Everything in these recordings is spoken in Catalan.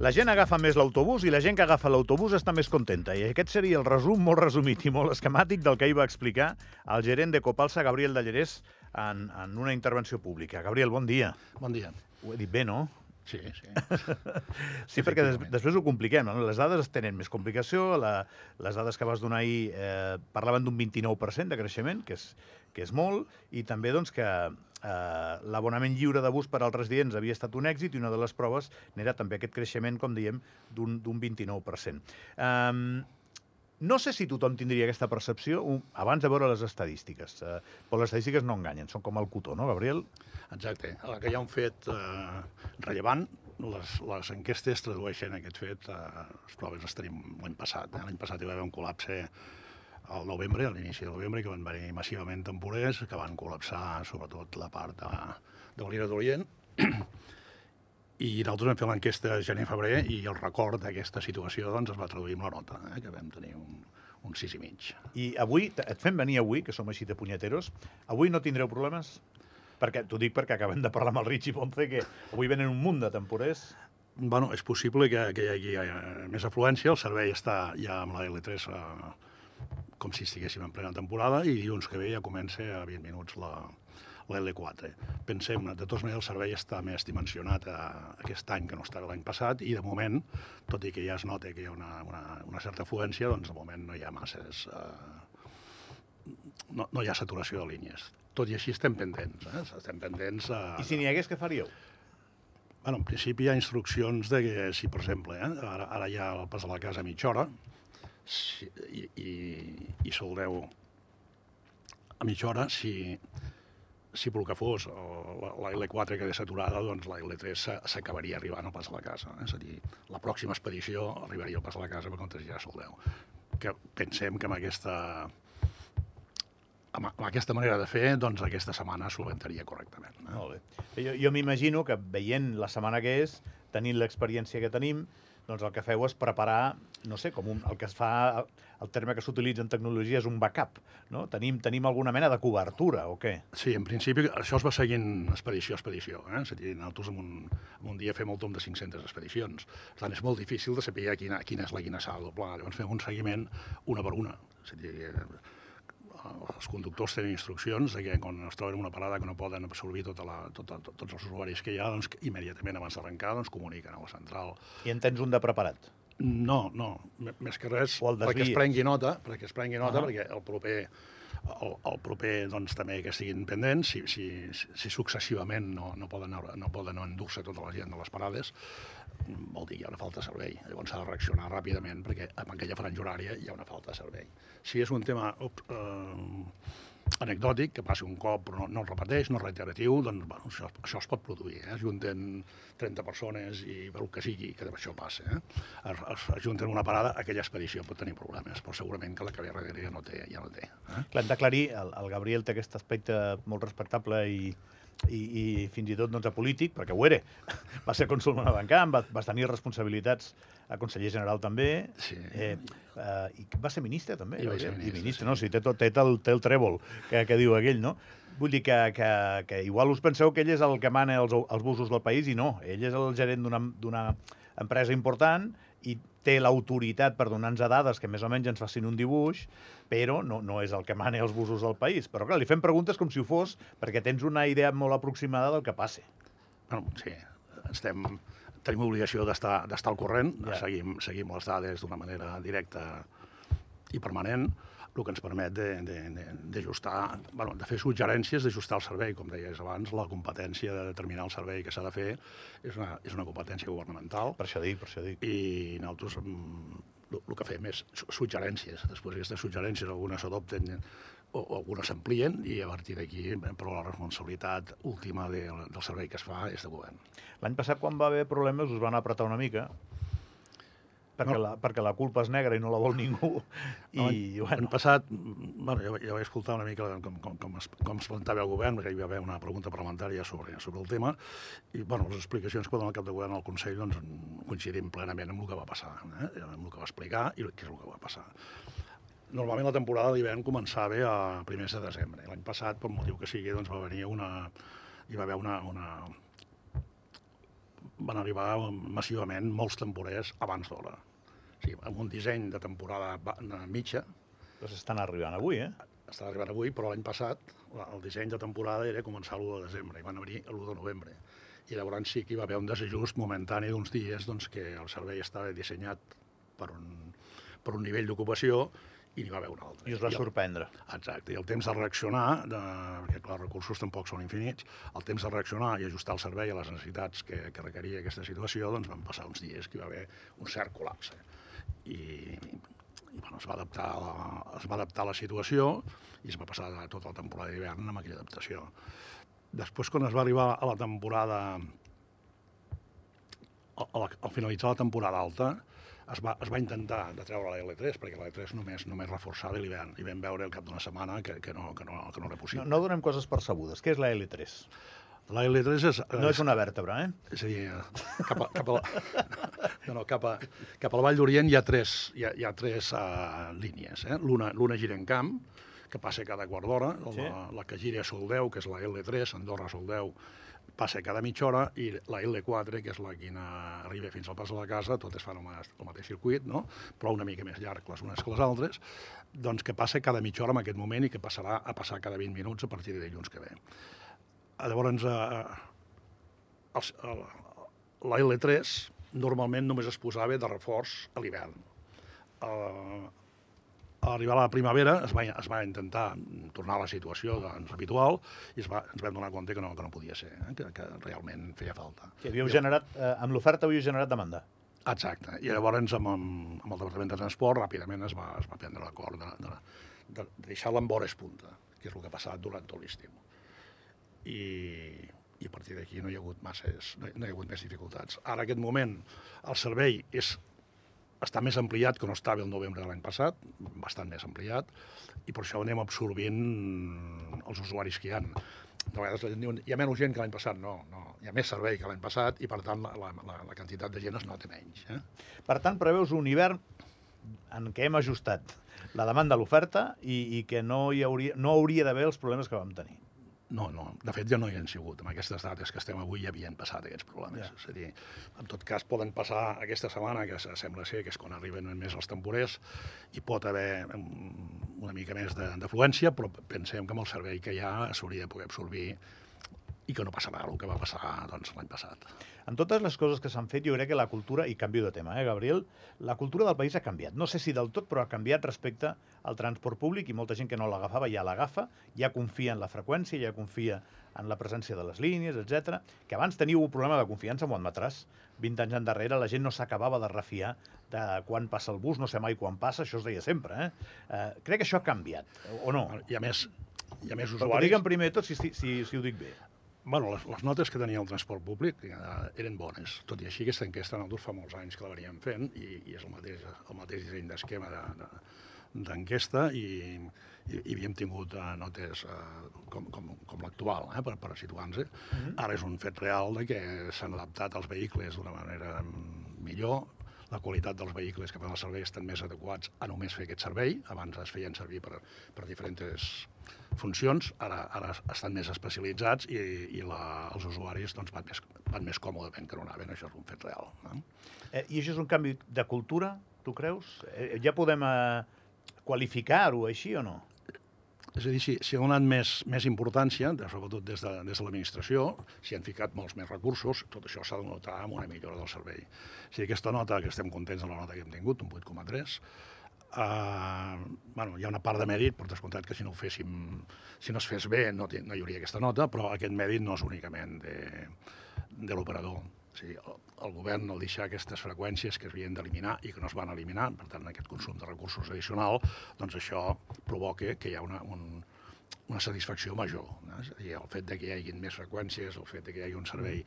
La gent agafa més l'autobús i la gent que agafa l'autobús està més contenta. I aquest seria el resum molt resumit i molt esquemàtic del que ahir va explicar el gerent de Copalsa, Gabriel Dallerés, en, en una intervenció pública. Gabriel, bon dia. Bon dia. Ho he dit bé, no? Sí, sí. Sí, perquè des, després ho compliquem. No? Les dades tenen més complicació. La, les dades que vas donar ahir eh, parlaven d'un 29% de creixement, que és, que és molt, i també doncs, que eh, l'abonament lliure de bus per als residents havia estat un èxit i una de les proves n'era també aquest creixement, com diem, d'un d'un 29%. Um, no sé si tothom tindria aquesta percepció abans de veure les estadístiques, eh, però les estadístiques no enganyen, són com el cotó, no, Gabriel? Exacte. Que hi ha un fet eh, rellevant, les, les enquestes tradueixen aquest fet, eh, les proves les tenim l'any passat. Eh? L'any passat hi va haver un col·lapse al novembre, a l'inici de novembre, que van venir massivament temporers, que van col·lapsar sobretot la part de, de Lira d'Orient, i nosaltres vam fer l'enquesta gener-febrer i el record d'aquesta situació doncs, es va traduir en la nota, eh? que vam tenir un, un 6 i mig. I avui, et fem venir avui, que som així de punyeteros, avui no tindreu problemes? Perquè T'ho dic perquè acabem de parlar amb el Richie Ponce, que avui venen un munt de temporers. Bueno, és possible que, que hi hagi eh, més afluència, el servei està ja amb la L3 eh, com si estiguéssim en plena temporada i dilluns que ve ja comença a 20 minuts la, la L4. Pensem, de totes maneres, el servei està més dimensionat a, aquest any que no estava l'any passat i de moment, tot i que ja es nota que hi ha una, una, una certa afluència, doncs de moment no hi ha masses... Eh, no, no hi ha saturació de línies. Tot i així estem pendents, eh? estem pendents a... I si n'hi hagués, què faríeu? Bueno, en principi hi ha instruccions de que si, per exemple, eh, ara, ara hi ha el pas a la casa a mitja hora si, i, i, i soldeu a mitja hora, si, si pel que fos la, la L4 queda saturada, doncs la L3 s'a- s'acabaria arribant al pas a la casa. Eh? És a dir, la pròxima expedició arribaria al pas a la casa per comptes ja soldeu. Que pensem que amb aquesta amb, amb aquesta manera de fer, doncs aquesta setmana solventaria correctament. Eh? Molt bé. Jo, jo m'imagino que veient la setmana que és, tenint l'experiència que tenim, doncs el que feu és preparar, no sé, com un, el que es fa, el terme que s'utilitza en tecnologia és un backup, no? Tenim, tenim alguna mena de cobertura, o què? Sí, en principi això es va seguint expedició a expedició. Eh? És a dir, nosaltres en un, en un dia fem al tomb de 500 expedicions. Per tant, és molt difícil de saber quina, quina és la de doblar. Llavors fem un seguiment una per una. És a dir, els conductors tenen instruccions de que quan es troben en una parada que no poden absorbir tota la, tota, tot, tots els usuaris que hi ha, doncs immediatament abans d'arrencar doncs, comuniquen a la central. I en tens un de preparat. No, no, més que res perquè es prengui nota, perquè es prengui nota, Ahà. perquè el proper, el, el proper doncs, també que estiguin pendents, si, si, si successivament no, no poden, no poden endur-se tota la gent de les parades, vol dir que hi ha una falta de servei. Llavors s'ha de reaccionar ràpidament perquè amb aquella franja horària hi ha una falta de servei. Si és un tema up, eh, anecdòtic, que passi un cop però no, no es repeteix, no és reiteratiu, doncs bueno, això, això es pot produir. Eh? Es junten 30 persones i pel que sigui, que això passa. Eh? Es, junten en una parada, aquella expedició pot tenir problemes, però segurament que la que ve darrere ja no té. Ja no té eh? Clar, hem d'aclarir, el, el Gabriel té aquest aspecte molt respectable i, i, i fins i tot doncs, apolític, perquè ho era. Va ser cònsul Monabancamp, va, va tenir responsabilitats a conseller general també, Sí. eh, eh, i va ser ministre també. I va ser ministre, I ministre, sí. no? O sigui, té, tot, té, el, té el trèvol que, que diu aquell, no? Vull dir que, que, que igual us penseu que ell és el que mana els, els busos del país i no, ell és el gerent d'una d'una empresa important i té l'autoritat per donar-nos dades que més o menys ens facin un dibuix, però no, no és el que mana els busos del país. Però clar, li fem preguntes com si ho fos perquè tens una idea molt aproximada del que passe. Bueno, sí, estem, tenim obligació d'estar al corrent, ja. seguim, seguim les dades d'una manera directa i permanent, el que ens permet de- de- de- d'ajustar, bueno, de fer suggerències d'ajustar el servei, com deies abans, la competència de determinar el servei que s'ha de fer és una, és una competència governamental Per això dic, per això dic. i nosaltres mm, el, que fem és su- suggerències. Després d'aquestes suggerències algunes s'adopten o, o algunes s'amplien i a partir d'aquí, però la responsabilitat última de, del servei que es fa és de govern. L'any passat, quan va haver problemes, us van apretar una mica, perquè, No. la, perquè la culpa és negra i no la vol ningú. I, L'any bueno, passat, mm, bueno, jo, jo vaig escoltar una mica com, com, com, es, com es plantava el govern, perquè hi va haver una pregunta parlamentària sobre, sobre el tema, i bueno, les explicacions que va donar el cap de govern al Consell doncs, coincidim plenament amb el que va passar, eh? amb el que va explicar i què és el que va passar. Normalment la temporada d'hivern començava a primers de desembre. L'any passat, per motiu que sigui, doncs va venir una... hi va haver una, una... van arribar massivament molts temporers abans d'hora. Sigui, amb un disseny de temporada mitja, Doncs estan arribant avui, eh? està arribant avui, però l'any passat el disseny de temporada era començar l'1 de desembre i van obrir l'1 de novembre. I llavors sí que hi va haver un desajust momentani d'uns dies doncs, que el servei estava dissenyat per un, per un nivell d'ocupació i n'hi va haver un altre. I us va el- sorprendre. Exacte, i el temps de reaccionar, de, perquè clar, els recursos tampoc són infinits, el temps de reaccionar i ajustar el servei a les necessitats que, que requeria aquesta situació, doncs van passar uns dies que hi va haver un cert col·lapse. I, i bueno, es, va adaptar la, es va adaptar a la situació i es va passar tota la temporada d'hivern amb aquella adaptació. Després, quan es va arribar a la temporada... Al, al finalitzar la temporada alta, es va, es va intentar de treure la L3, perquè la L3 només, només reforçava l'hivern, i vam veure al cap d'una setmana que, que, no, que, no, que no era No, possible. no donem coses percebudes. Què és la L3? La L3 és... No és una vèrtebra, eh? És a dir, cap a, cap a, la, no, no, cap a, cap a la Vall d'Orient hi ha tres, hi ha, hi ha tres uh, línies. Eh? L'una gira en camp, que passa cada quart d'hora, Sí. la, la que gira a Soldeu, que és la L3, Andorra Soldeu, passa cada mitja hora, i la L4, que és la que arriba fins al pas de la casa, totes fan el, ma- el mateix circuit, no? però una mica més llarg les unes que les altres, doncs que passa cada mitja hora en aquest moment i que passarà a passar cada 20 minuts a partir de dilluns que ve. Llavors, eh, els, el, la L3 normalment només es posava de reforç a l'hivern. Uh, a arribar a la primavera es va, es va intentar tornar a la situació doncs, habitual i es va, ens vam donar compte que no, que no podia ser, eh? que, que realment feia falta. Que havíeu generat, eh, amb l'oferta havíeu generat demanda. Exacte. I llavors amb, amb, amb el Departament de Transport ràpidament es va, es va prendre l'acord de, de, de, de deixar-la en vores punta, que és el que ha passat durant tot l'estiu. I, i a partir d'aquí no hi ha hagut masses, no hi, no hi ha hagut més dificultats. Ara, en aquest moment, el servei és, està més ampliat que no estava el novembre de l'any passat, bastant més ampliat, i per això anem absorbint els usuaris que hi ha. De vegades la gent diu, hi ha menys gent que l'any passat. No, no, hi ha més servei que l'any passat i, per tant, la, la, la quantitat de gent es nota menys. Eh? Per tant, preveus un hivern en què hem ajustat la demanda a l'oferta i, i que no hi hauria, no hauria d'haver els problemes que vam tenir. No, no, de fet ja no hi han sigut. Amb aquestes dates que estem avui ja havien passat aquests problemes. Ja. És a dir, en tot cas poden passar aquesta setmana, que se- sembla ser que és quan arriben més els temporers, i pot haver una mica més d'afluència, però pensem que amb el servei que hi ha s'hauria de poder absorbir i que no passarà el que va passar doncs, l'any passat. En totes les coses que s'han fet, jo crec que la cultura, i canvio de tema, eh, Gabriel, la cultura del país ha canviat. No sé si del tot, però ha canviat respecte al transport públic i molta gent que no l'agafava ja l'agafa, ja confia en la freqüència, ja confia en la presència de les línies, etc. Que abans teníeu un problema de confiança, m'ho admetràs. 20 anys endarrere la gent no s'acabava de refiar de quan passa el bus, no sé mai quan passa, això es deia sempre. Eh? Eh, crec que això ha canviat, o no? I a més, hi ha més Però usuaris... digue'm primer tot si, si, si, si ho dic bé. Bueno, les, les notes que tenia el transport públic eh, eren bones. Tot i així, aquesta enquesta nosaltres fa molts anys que la veníem fent i, i és el mateix, el mateix disseny d'esquema de, de, d'enquesta i, i, i havíem tingut uh, notes uh, com, com, com l'actual, eh, per, per situar-nos. Ara és un fet real de que s'han adaptat els vehicles d'una manera millor, la qualitat dels vehicles que fan el servei estan més adequats a només fer aquest servei. Abans es feien servir per, per diferents funcions, ara, ara estan més especialitzats i, i la, els usuaris doncs, van, més, van més còmodament que no anaven, això és un fet real. Eh? Eh, I això és un canvi de cultura, tu creus? Eh, ja podem eh, qualificar-ho així o no? És a dir, si, si ha donat més, més importància, de, sobretot des de, des de l'administració, s'hi han ficat molts més recursos, tot això s'ha de notar amb una millora del servei. O sigui, aquesta nota, que estem contents de la nota que hem tingut, un 8,3, Uh, bueno, hi ha una part de mèrit, per descomptat que si no ho féssim, si no es fes bé no, no hi hauria aquesta nota, però aquest mèrit no és únicament de, de l'operador. O sigui, el, el govern al deixar aquestes freqüències que es havien d'eliminar i que no es van eliminar, per tant, aquest consum de recursos addicional, doncs això provoca que hi ha una, un, una satisfacció major. No? És a dir, el fet de que hi hagin més freqüències, el fet de que hi hagi un servei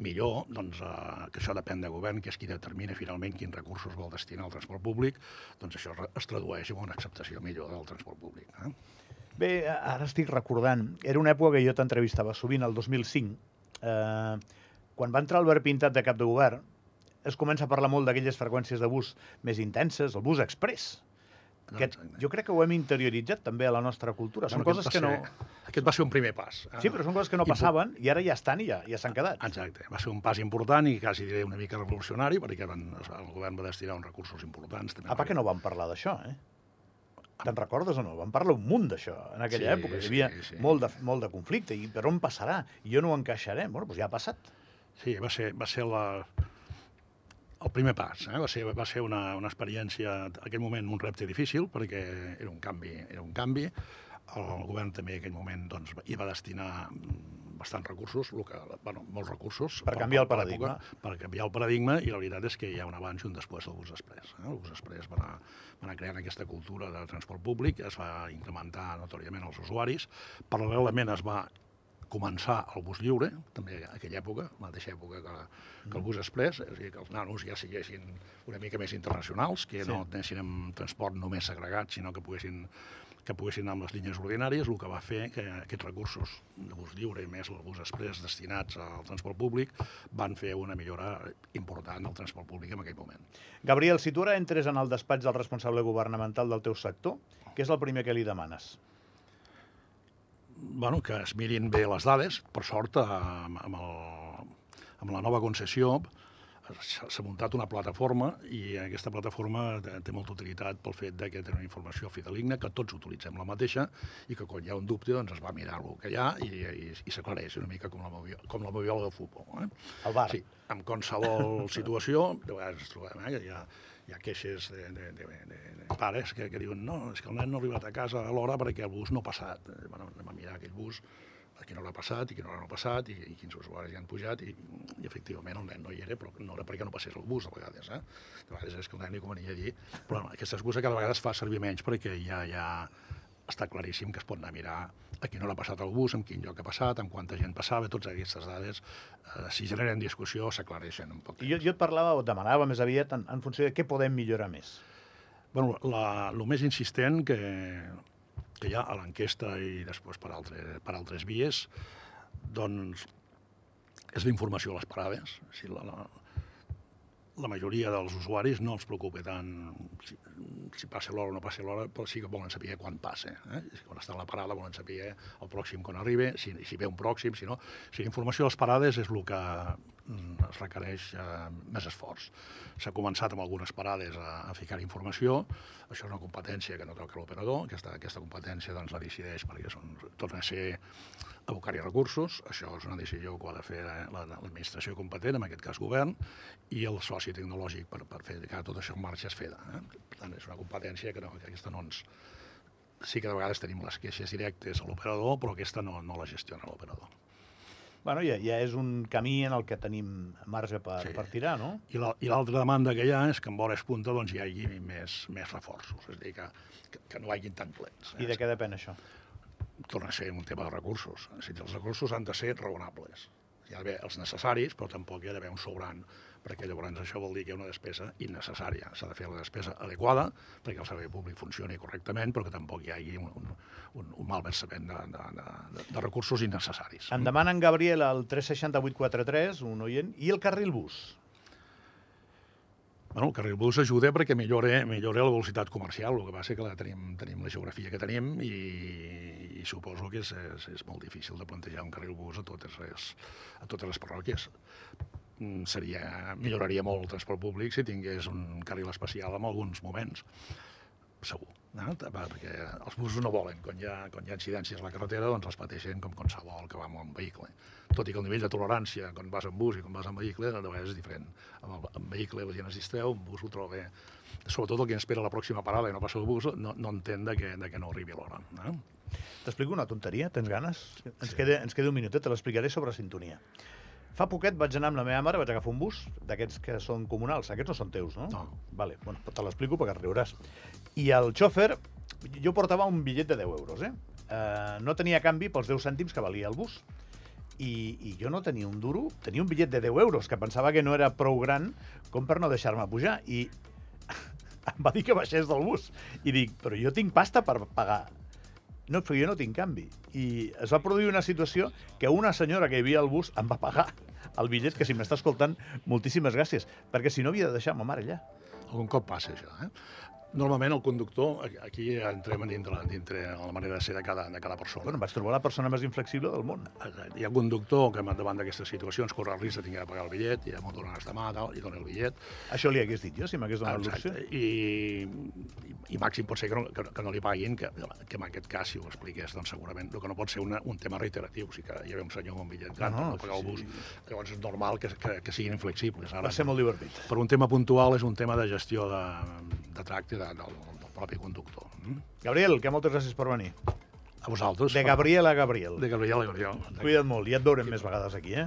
millor, doncs, eh, que això depèn del govern, que és qui determina finalment quins recursos vol destinar al transport públic, doncs això es tradueix en una acceptació millor del transport públic. Eh? Bé, ara estic recordant, era una època que jo t'entrevistava sovint, el 2005, eh, quan va entrar Albert Pintat de cap de govern, es comença a parlar molt d'aquelles freqüències de bus més intenses, el bus express. Que jo crec que ho hem interioritzat també a la nostra cultura. Són Bueno, coses aquest que no... Ser, aquest va ser un primer pas. Sí, però són coses que no passaven i ara ja estan i ja, ja s'han quedat. Exacte, va ser un pas important i quasi diré una mica revolucionari perquè van, el govern va destinar uns recursos importants. També Apa, que no vam parlar d'això, eh? Te'n recordes o no? Vam parlar un munt d'això en aquella Sí, època. sí, Hi havia sí. molt, de, molt de conflicte. I per on passarà? I jo no ho encaixaré. Bueno, doncs ja ha passat. Sí, va ser, va ser la, el primer pas. Eh? Va ser, va ser una, una experiència, en aquell moment, un repte difícil, perquè era un canvi. Era un canvi. El govern també en aquell moment doncs, hi va destinar bastants recursos, el que, bueno, molts recursos. Per canviar el per paradigma. l'època, Per canviar el paradigma, i la veritat és que hi ha un abans i un després del bus express. Eh? El bus express va anar, va anar creant aquesta cultura de transport públic, es va incrementar notòriament els usuaris, paral·lelament es va començar el bus lliure, també a aquella època, la mateixa època que, que el bus express, és a dir, que els nanos ja siguessin una mica més internacionals, que Sí. no anessin amb transport només segregat, sinó que poguessin que poguessin anar amb les línies ordinàries, el que va fer que aquests recursos de bus lliure i més el bus express destinats al transport públic van fer una millora important al transport públic en aquell moment. Gabriel, si tu ara entres en el despatx del responsable governamental del teu sector, què és el primer que li demanes? Bueno, que es mirin bé les dades. Per sort, amb, amb, el, amb la nova concessió s'ha muntat una plataforma i aquesta plataforma té molta utilitat pel fet de que té una informació fideligna, que tots utilitzem la mateixa i que quan hi ha un dubte doncs es va mirar el que hi ha i, i, i s'aclareix una mica com la, moviola, com la moviola del futbol. Eh? El bar. Sí, en qualsevol situació, de vegades ens trobem eh, que hi ha, hi ha queixes de, de, de, de, de pares que, que diuen no, és que el nen no ha arribat a casa a l'hora perquè el bus no ha passat. Eh, Bueno, anem a mirar aquell bus a quina hora ha passat i quina hora no ha passat i, i quins usuaris hi han pujat i, i efectivament el nen no hi era, però no era perquè no passés el bus a vegades. Eh? A vegades és que el nen li convenia dir, però no, aquesta excusa cada vegada es fa servir menys perquè ja, ja està claríssim que es pot anar a mirar a quina hora ha passat el bus, en quin lloc ha passat, amb quanta gent passava, totes aquestes dades, eh, si generen discussió, s'aclareixen un poc. Jo, jo et parlava o et demanava més aviat en, en funció de què podem millorar més. Bueno, la, el més insistent que, que hi ha a l'enquesta i després per, altre, per altres vies, doncs és la informació a les parades. O sigui, la, la, la majoria dels usuaris no els preocupa tant si, si passa l'hora o no passa l'hora, però sí que volen saber quan passa. Eh? Quan està la parada volen saber el pròxim quan arriba, si, si ve un pròxim, si no. O sigui, informació a les parades és el que es requereix eh, més esforç. S'ha començat amb algunes parades a, a ficar informació, això és una competència que no toca l'operador, aquesta, aquesta competència doncs, la decideix perquè són, torna a ser abocar-hi recursos, això és una decisió que ha de fer la- l'administració competent, en aquest cas govern, i el soci tecnològic per, per fer que tot això en marxa es feda. Eh? Per tant, és una competència que, no, que aquesta no ens... Sí que de vegades tenim les queixes directes a l'operador, però aquesta no, no la gestiona l'operador. Bueno, ja, ja és un camí en el que tenim marge per, Sí. per tirar, no? I la- l'altra demanda que hi ha és que en vores punta doncs, hi hagi més, més reforços, és a dir, que, que, que no hi hagin tant plens. I de què depèn això? torna a ser un tema de recursos. Dir, els recursos han de ser raonables. Hi ha d'haver els necessaris, però tampoc hi ha d'haver un sobrant, perquè llavors això vol dir que hi ha una despesa innecessària. S'ha de fer la despesa adequada perquè el servei públic funcioni correctament, però que tampoc hi hagi un, un, un, un malversament de, de, de, de, recursos innecessaris. En demanen Gabriel al 36843, un oient, i el carril bus. Bueno, el carril bus ajuda perquè millora, millora la velocitat comercial, el que passa que la tenim, tenim la geografia que tenim i, i suposo que és, és, és molt difícil de plantejar un carril bus a totes les, a totes les parròquies. Mm, Seria, milloraria molt el transport públic si tingués un carril especial en alguns moments, segur. No? Perquè els busos no volen, quan hi, ha, quan hi ha incidències a la carretera, doncs els pateixen com qualsevol que va amb un vehicle. Tot i que el nivell de tolerància quan vas amb bus i quan vas amb vehicle de vegades és diferent. Amb el amb vehicle la gent es distreu, amb bus ho troba bé. Sobretot el que espera la pròxima parada i no passa el bus no, no entén de que, de que no arribi l'hora. No? T'explico una tonteria? Tens ganes? Ens, Sí. queda, ens queda un minutet, te l'explicaré sobre sintonia. Fa poquet vaig anar amb la meva mare, vaig agafar un bus d'aquests que són comunals. Aquests no són teus, no? No. Vale, bueno, te l'explico perquè riuràs. I el xòfer, jo portava un bitllet de 10 euros, eh? Uh, no tenia canvi pels 10 cèntims que valia el bus. I, I jo no tenia un duro, tenia un bitllet de 10 euros, que pensava que no era prou gran com per no deixar-me pujar. I em va dir que baixés del bus. I dic, però jo tinc pasta per pagar. No, però jo no tinc canvi. I es va produir una situació que una senyora que hi havia al bus em va pagar el bitllet, que si m'està escoltant, moltíssimes gràcies, perquè si no havia de deixar ma mare allà. Algun cop passa això. Eh? Normalment el conductor, aquí entrem dintre, dintre la manera de ser de cada, de cada persona. Bueno, vaig trobar la persona més inflexible del món. Hi ha conductor que davant d'aquestes situacions corre el risc de tenir de pagar el bitllet, i m'ho donen de mà, tal, i dona el bitllet. Això li hagués dit jo, si m'hagués donat l'opció. I, i, I màxim pot ser que no, que, que no li paguin, que, que en aquest cas, si ho expliqués, doncs segurament el que no pot ser una, un tema reiteratiu, o sigui que hi ha un senyor amb un bitllet gran No, no, per no pagar sí, el bus, sí. llavors és normal que, que, que siguin inflexibles. Va ser molt divertit. Per un tema puntual és un tema de gestió de, de tracte de, del, del propi conductor. Mm? Gabriel, que moltes gràcies per venir. A vosaltres. De Gabriel a Gabriel. De Gabriel a Gabriel. Cuida't molt i et veurem més vegades aquí, eh?